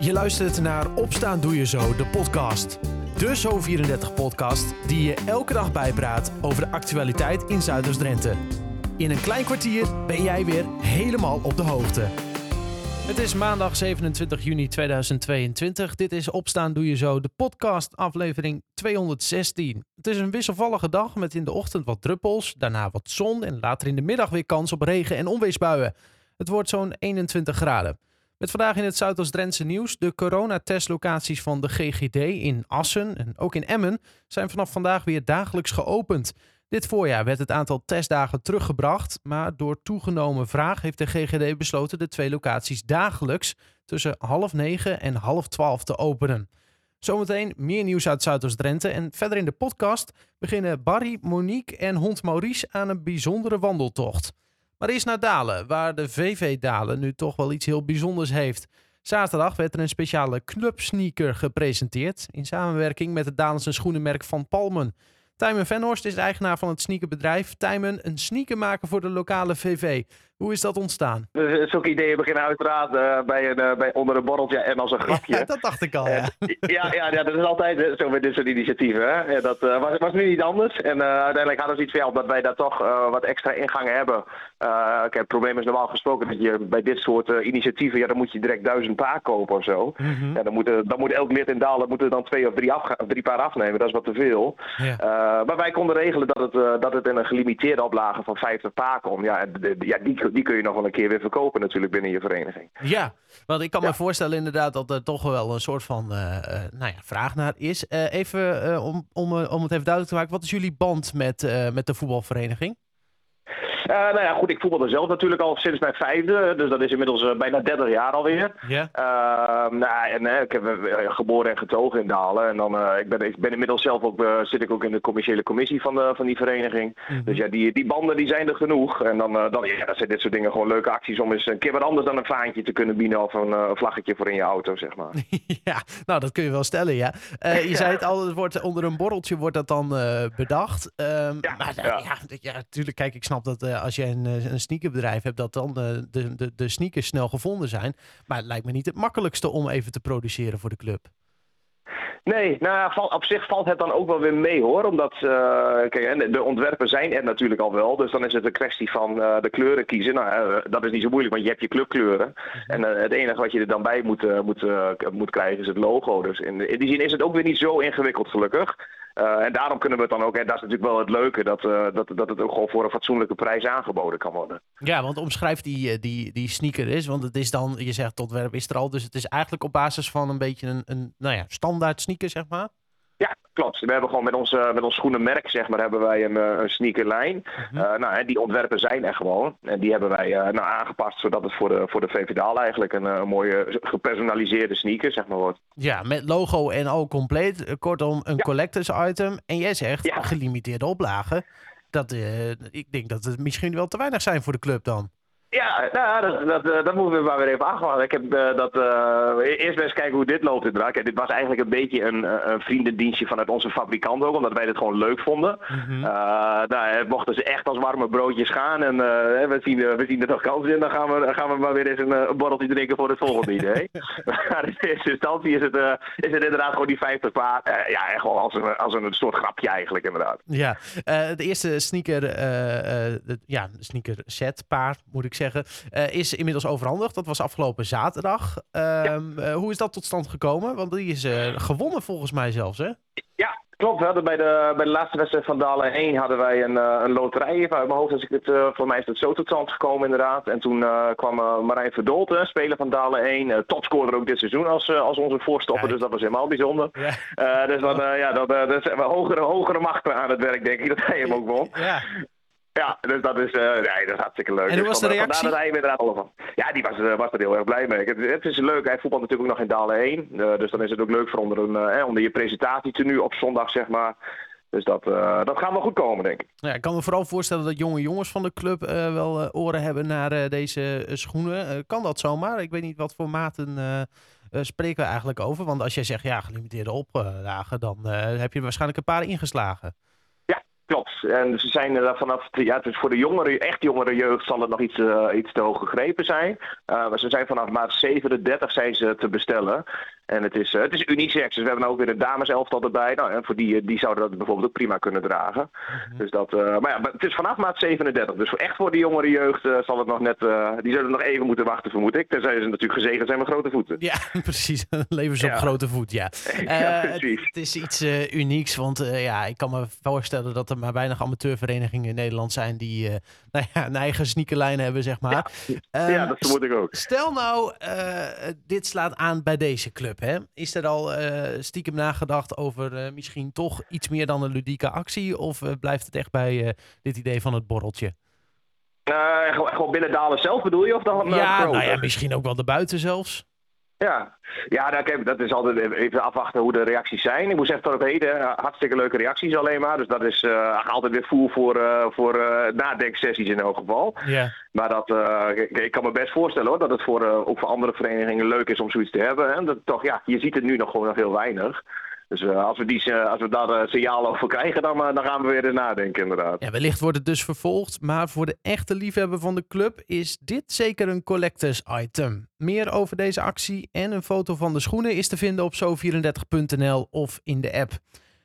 Je luistert naar Opstaan Doe Je Zo, de podcast. De Zo34-podcast die je elke dag bijpraat over de actualiteit in Zuiders-Drenthe. In een klein kwartier ben jij weer helemaal op de hoogte. Het is maandag 27 juni 2022. Dit is Opstaan Doe Je Zo, de podcast aflevering 216. Het is een wisselvallige dag met in de ochtend wat druppels, daarna wat zon en later in de middag weer kans op regen- en onweersbuien. Het wordt zo'n 21 graden. Met vandaag in het Zuidoost-Drentse nieuws. De coronatestlocaties van de GGD in Assen en ook in Emmen zijn vanaf vandaag weer dagelijks geopend. Dit voorjaar werd het aantal testdagen teruggebracht, maar door toegenomen vraag heeft de GGD besloten de twee locaties dagelijks tussen half negen en half twaalf te openen. Zometeen meer nieuws uit Zuidoost-Drenthe en verder in de podcast beginnen Barry, Monique en hond Maurice aan een bijzondere wandeltocht. Maar eerst naar Dalen, waar de VV Dalen nu toch wel iets heel bijzonders heeft. Zaterdag werd er een speciale clubsneaker gepresenteerd in samenwerking met het Dalense schoenenmerk Van Palmen. Tijmen Venhorst is eigenaar van het sneakerbedrijf. Tijmen, een sneaker maken voor de lokale VV. Hoe is dat ontstaan? Dus zulke ideeën beginnen uiteraard uh, bij een, uh, bij onder een borreltje en als een grapje. Ja, dat dacht ik al, ja. ja, ja, ja, dat is altijd zo met dit soort initiatieven. Hè. Ja, dat uh, was, was nu niet anders. En uiteindelijk hadden we iets van, dat wij daar toch wat extra ingangen hebben. kijk, het probleem is normaal gesproken dat je bij dit soort initiatieven, ja, dan moet je direct duizend paar kopen of zo. Mm -hmm. ja, dan, moet, dan moet elk lid in Dalen moeten dan twee of drie, af, drie paar afnemen. Dat is wat te veel. Maar wij konden regelen dat het, dat het in een gelimiteerde oplage van 50 paar komt. Ja, ja die, die kun je nog wel een keer weer verkopen natuurlijk binnen je vereniging. Ja, want ik kan ja. me voorstellen inderdaad dat er toch wel een soort van uh, uh, nou ja, vraag naar is. Uh, even om, om, om het even duidelijk te maken, wat is jullie band met, met de voetbalvereniging? Uh, nou ja, goed, ik voetbalde zelf natuurlijk al sinds mijn vijfde. Dus dat is inmiddels uh, bijna 30 jaar alweer. Ja. Uh, nou, en ik heb geboren en getogen in Dalen. En dan, ik, ben, ik ben inmiddels zelf ook, zit ik ook in de commerciële commissie van, de, van die vereniging. Mm -hmm. Dus ja, die, die banden die zijn er genoeg. En dan, dan ja, dat zijn dit soort dingen gewoon leuke acties om eens een keer wat anders dan een vaantje te kunnen bieden. Of een, vlaggetje voor in je auto, zeg maar. ja, nou dat kun je wel stellen, ja. je zei het al, het wordt onder een borreltje wordt dat dan bedacht. Um, ja, maar ja. ja, ja, natuurlijk, kijk, ik snap dat als je een, een sneakerbedrijf hebt, dat dan de, de, de, de sneakers snel gevonden zijn. Maar het lijkt me niet het makkelijkste om even te produceren voor de club. Nee, nou, op zich valt het dan ook wel weer mee hoor. Omdat uh, kijk, de ontwerpen zijn er natuurlijk al wel. Dus dan is het een kwestie van uh, de kleuren kiezen. Nou, uh, dat is niet zo moeilijk, want je hebt je clubkleuren. En het enige wat je er dan bij moet, moet, moet krijgen is het logo. Dus in, in die zin is het ook weer niet zo ingewikkeld gelukkig. Uh, en daarom kunnen we het dan ook, en dat is natuurlijk wel het leuke, dat, uh, dat, dat het ook gewoon voor een fatsoenlijke prijs aangeboden kan worden. Ja, want omschrijf die, die, die sneaker is, want het is dan, je zegt tot werp is er al, dus het is eigenlijk op basis van een beetje een, een nou ja, standaard sneaker, zeg maar. Klopt. We hebben gewoon met ons, met ons schoenenmerk, zeg maar, hebben wij een, uh, een sneakerlijn. Mm -hmm. uh, nou, die ontwerpen zijn er gewoon. En die hebben wij nou, aangepast, zodat het voor de, voor de VVDAL eigenlijk een, een mooie gepersonaliseerde sneaker, zeg maar, wordt. Ja, met logo en al compleet. Kortom, een ja. collectors item. En jij zegt, ja. gelimiteerde oplagen. Dat, ik denk dat het misschien wel te weinig zijn voor de club dan. Ja, nou, dat, dat, dat moeten we maar weer even aangaan. Ik heb uh, dat uh, eerst eens kijken hoe dit loopt inderdaad. Kijk, dit was eigenlijk een beetje een, een vriendendienstje vanuit onze fabrikant ook, omdat wij dit gewoon leuk vonden. Mm -hmm. uh, nou, mochten ze echt als warme broodjes gaan en we, zien, we zien er nog kans in, dan gaan we, gaan we maar weer eens een, een borreltje drinken voor het volgende idee. maar in eerste instantie is het, is het inderdaad gewoon die 50 paar. ja, echt gewoon als een, als een soort grapje eigenlijk inderdaad. Ja, de eerste sneaker, ja, sneaker set paar moet ik zeggen, uh, is inmiddels overhandigd. Dat was afgelopen zaterdag. Ja. uh, hoe is dat tot stand gekomen? Want die is eh, gewonnen volgens mij zelfs, hè? Ja, klopt. We hadden bij, de, bij de laatste wedstrijd van Dalen 1 hadden wij een, een loterij. Even uit mijn hoofd, als ik het, voor mij is het zo tot stand gekomen inderdaad. En toen kwam Marijn Verdolte, speler van Dalen 1, topscorer ook dit seizoen als, als onze voorstopper. Dus dat was helemaal bijzonder. Ja. dus dan, ja, dat, dat is hogere, hogere machten aan het werk, denk ik, dat hij hem ook won. Ja. Ja, dus dat is, uh, nee, dat is hartstikke leuk. En hoe was dus de reactie? Dat hij inderdaad van. Ja, die was, uh, was er heel erg blij mee. Het, het is leuk, hij voetbalt natuurlijk ook nog in Dalen 1. Uh, dus dan is het ook leuk voor onder, een, onder je presentatietenu op zondag, zeg maar. Dus dat, dat gaat wel goed komen, denk ik. Ja, ik kan me vooral voorstellen dat jonge jongens van de club wel oren hebben naar deze schoenen. kan dat zomaar? Ik weet niet wat voor maten spreken we eigenlijk over. Want als jij zegt, ja, gelimiteerde oplagen, dan heb je waarschijnlijk een paar ingeslagen. Klopt. En ze zijn er vanaf, ja, het voor de jongere, echt jongere jeugd zal het nog iets, uh, iets te hoog gegrepen zijn. Uh, maar ze zijn vanaf maat 37 zijn ze te bestellen. En het is, uh, het is unisex, dus we hebben ook weer een dameselftal erbij. Nou, en voor die, die zouden dat bijvoorbeeld ook prima kunnen dragen. Mm-hmm. Dus dat, maar ja, het is vanaf maat 37. Dus echt voor de jongere jeugd zal het nog net, die zullen nog even moeten wachten, vermoed ik. Tenzij ze natuurlijk gezegend zijn met grote voeten. Ja, precies. Levens op grote voet, ja. ja precies. Het, het, is iets unieks, want ja, ik kan me voorstellen dat er maar weinig amateurverenigingen in Nederland zijn die uh, nou ja, een eigen sneakerlijn hebben, zeg maar. Ja, ja dat vermoed ik ook. Stel nou, uh, dit slaat aan bij deze club. Hè? Is er al uh, stiekem nagedacht over misschien toch iets meer dan een ludieke actie? Of blijft het echt bij dit idee van het borreltje? gewoon binnen Dalen zelf bedoel je? Of dan, ja, nou ja, misschien ook wel de buiten zelfs. Ja, ja nou, kijk, dat is altijd even afwachten hoe de reacties zijn. Ik moet zeggen, tot op heden eh, hartstikke leuke reacties alleen maar. Dus dat is uh, altijd weer voer voor, uh, voor uh, nadenksessies in elk geval. Ja. Maar dat, ik, ik, kan me best voorstellen hoor, dat het voor, ook voor andere verenigingen leuk is om zoiets te hebben. Hè. Dat, toch, ja, je ziet het nu nog gewoon nog heel weinig. Dus uh, als, we die, uh, als we daar uh, signaal over krijgen, dan, dan gaan we weer eens nadenken inderdaad. Ja, wellicht wordt het dus vervolgd, maar voor de echte liefhebber van de club is dit zeker een collectors item. Meer over deze actie en een foto van de schoenen is te vinden op zo34.nl of in de app.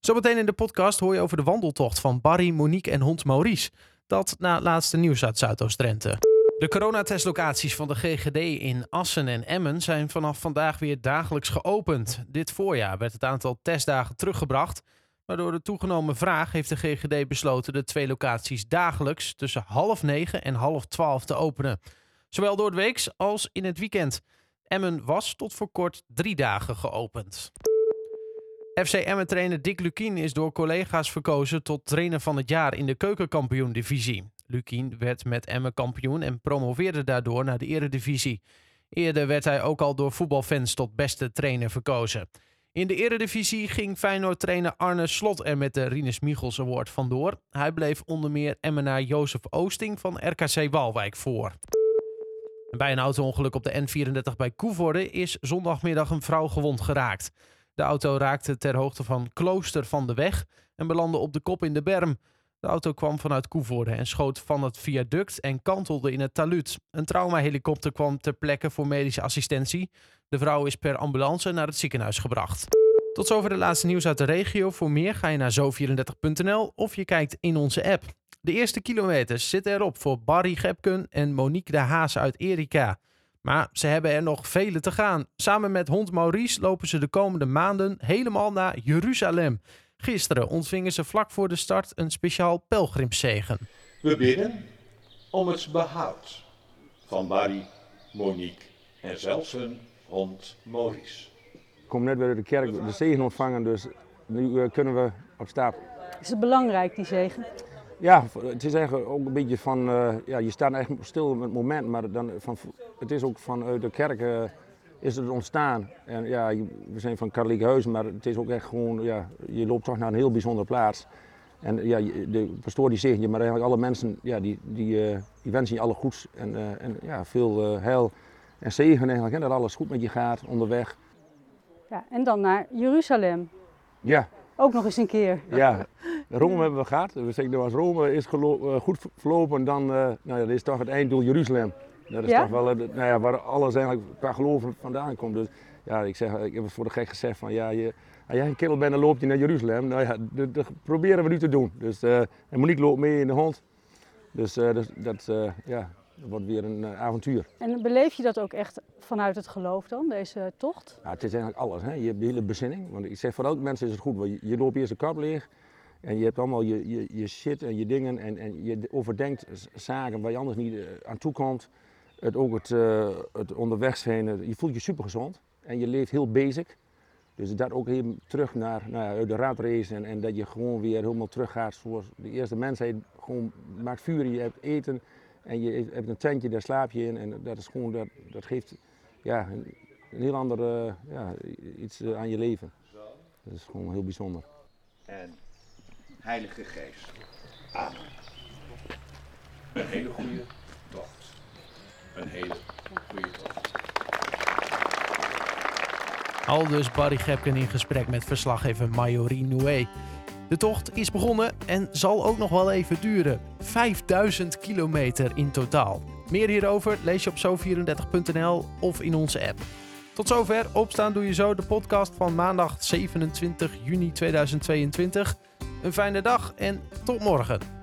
Zometeen in de podcast hoor je over de wandeltocht van Barry, Monique en hond Maurice. Dat na het laatste nieuws uit Zuidoost-Drenthe. De coronatestlocaties van de GGD in Assen en Emmen zijn vanaf vandaag weer dagelijks geopend. Dit voorjaar werd het aantal testdagen teruggebracht. Maar door de toegenomen vraag heeft de GGD besloten de twee locaties dagelijks tussen half negen en half twaalf te openen. Zowel door de week als in het weekend. Emmen was tot voor kort drie dagen geopend. FC Emmen-trainer Dick Lukien is door collega's verkozen tot trainer van het jaar in de keukenkampioen-divisie. Lukien werd met Emmen kampioen en promoveerde daardoor naar de eredivisie. Eerder werd hij ook al door voetbalfans tot beste trainer verkozen. In de eredivisie ging Feyenoord-trainer Arne Slot er met de Rinus Michels Award vandoor. Hij bleef onder meer Emmenaar Jozef Oosting van RKC Waalwijk voor. Bij een auto-ongeluk op de N34 bij Koevoorde is zondagmiddag een vrouw gewond geraakt. De auto raakte ter hoogte van Klooster van de Weg en belandde op de kop in de berm. De auto kwam vanuit Koevoorde en schoot van het viaduct en kantelde in het taluut. Een traumahelikopter kwam ter plekke voor medische assistentie. De vrouw is per ambulance naar het ziekenhuis gebracht. Tot zover de laatste nieuws uit de regio. Voor meer ga je naar zo34.nl of je kijkt in onze app. De eerste kilometers zitten erop voor Barry Gepken en Monique de Haas uit Erika. Maar ze hebben er nog vele te gaan. Samen met hond Maurice lopen ze de komende maanden helemaal naar Jeruzalem. Gisteren ontvingen ze vlak voor de start een speciaal pelgrimszegen. We bidden om het behoud van Barry, Monique en zelfs hun hond Maurice. Ik kom net weer uit de kerk de zegen ontvangen, dus nu uh, kunnen we op stap. Is het belangrijk, die zegen? Ja, het is eigenlijk ook een beetje van, uh, ja, je staat echt stil op het moment, maar dan van, het is ook vanuit de kerk uh, is het ontstaan. En ja, we zijn van katholiek huis, maar het is ook echt gewoon, ja, je loopt toch naar een heel bijzondere plaats. En ja, de pastoor die zegt je, maar eigenlijk alle mensen, ja, die, die, uh, die wensen je alle goeds en, uh, en ja, veel uh, heil en zegen eigenlijk, hè, dat alles goed met je gaat onderweg. Ja, en dan naar Jeruzalem. Ja. Ook nog eens een keer. Ja, Rome hebben we gehad. We zeggen, nou, als Rome is goed verlopen, dan nou ja, dat is toch het einddoel Jeruzalem. Dat is Ja? toch wel eh, nou ja, waar alles eigenlijk qua geloof vandaan komt. Dus ja, ik, zeg, ik heb het voor de gek gezegd van ja, je, als jij een kerel bent, dan loop je naar Jeruzalem. Nou ja, dat, dat proberen we nu te doen. Dus, eh, en Monique loopt mee in de hond. Dus eh, dat, dat, eh, ja, dat wordt weer een eh, avontuur. En beleef je dat ook echt vanuit het geloof dan, deze tocht? Ja, het is eigenlijk alles. Hè. Je hebt de hele bezinning. Want ik zeg voor elke mens is het goed. Want je, je loopt eerst de kap leeg. En je hebt allemaal je, je, je shit en je dingen. En, en je overdenkt zaken waar je anders niet eh, aan toe komt. Het, ook het, eh, het onderweg zijn. je voelt je super gezond. En je leeft heel basic. Dus dat ook even terug naar, nou ja, uit de ratrace. En, en dat je gewoon weer helemaal terug gaat zoals de eerste mensheid. Gewoon maakt vuur, je hebt eten. En je hebt een tentje, daar slaap je in. En dat is gewoon, dat, dat geeft ja, een, een heel ander ja, iets eh, aan je leven. Dat is gewoon heel bijzonder. En Heilige Geest. Amen. Een hele goede tocht. Een hele goede tocht. Al dus Barry Gepken in gesprek met verslaggever Majorie Noué. De tocht is begonnen en zal ook nog wel even duren. 5000 kilometer in totaal. Meer hierover lees je op zo34.nl of in onze app. Tot zover Opstaan Doe Je Zo, de podcast van maandag 27 juni 2022. Een fijne dag en tot morgen.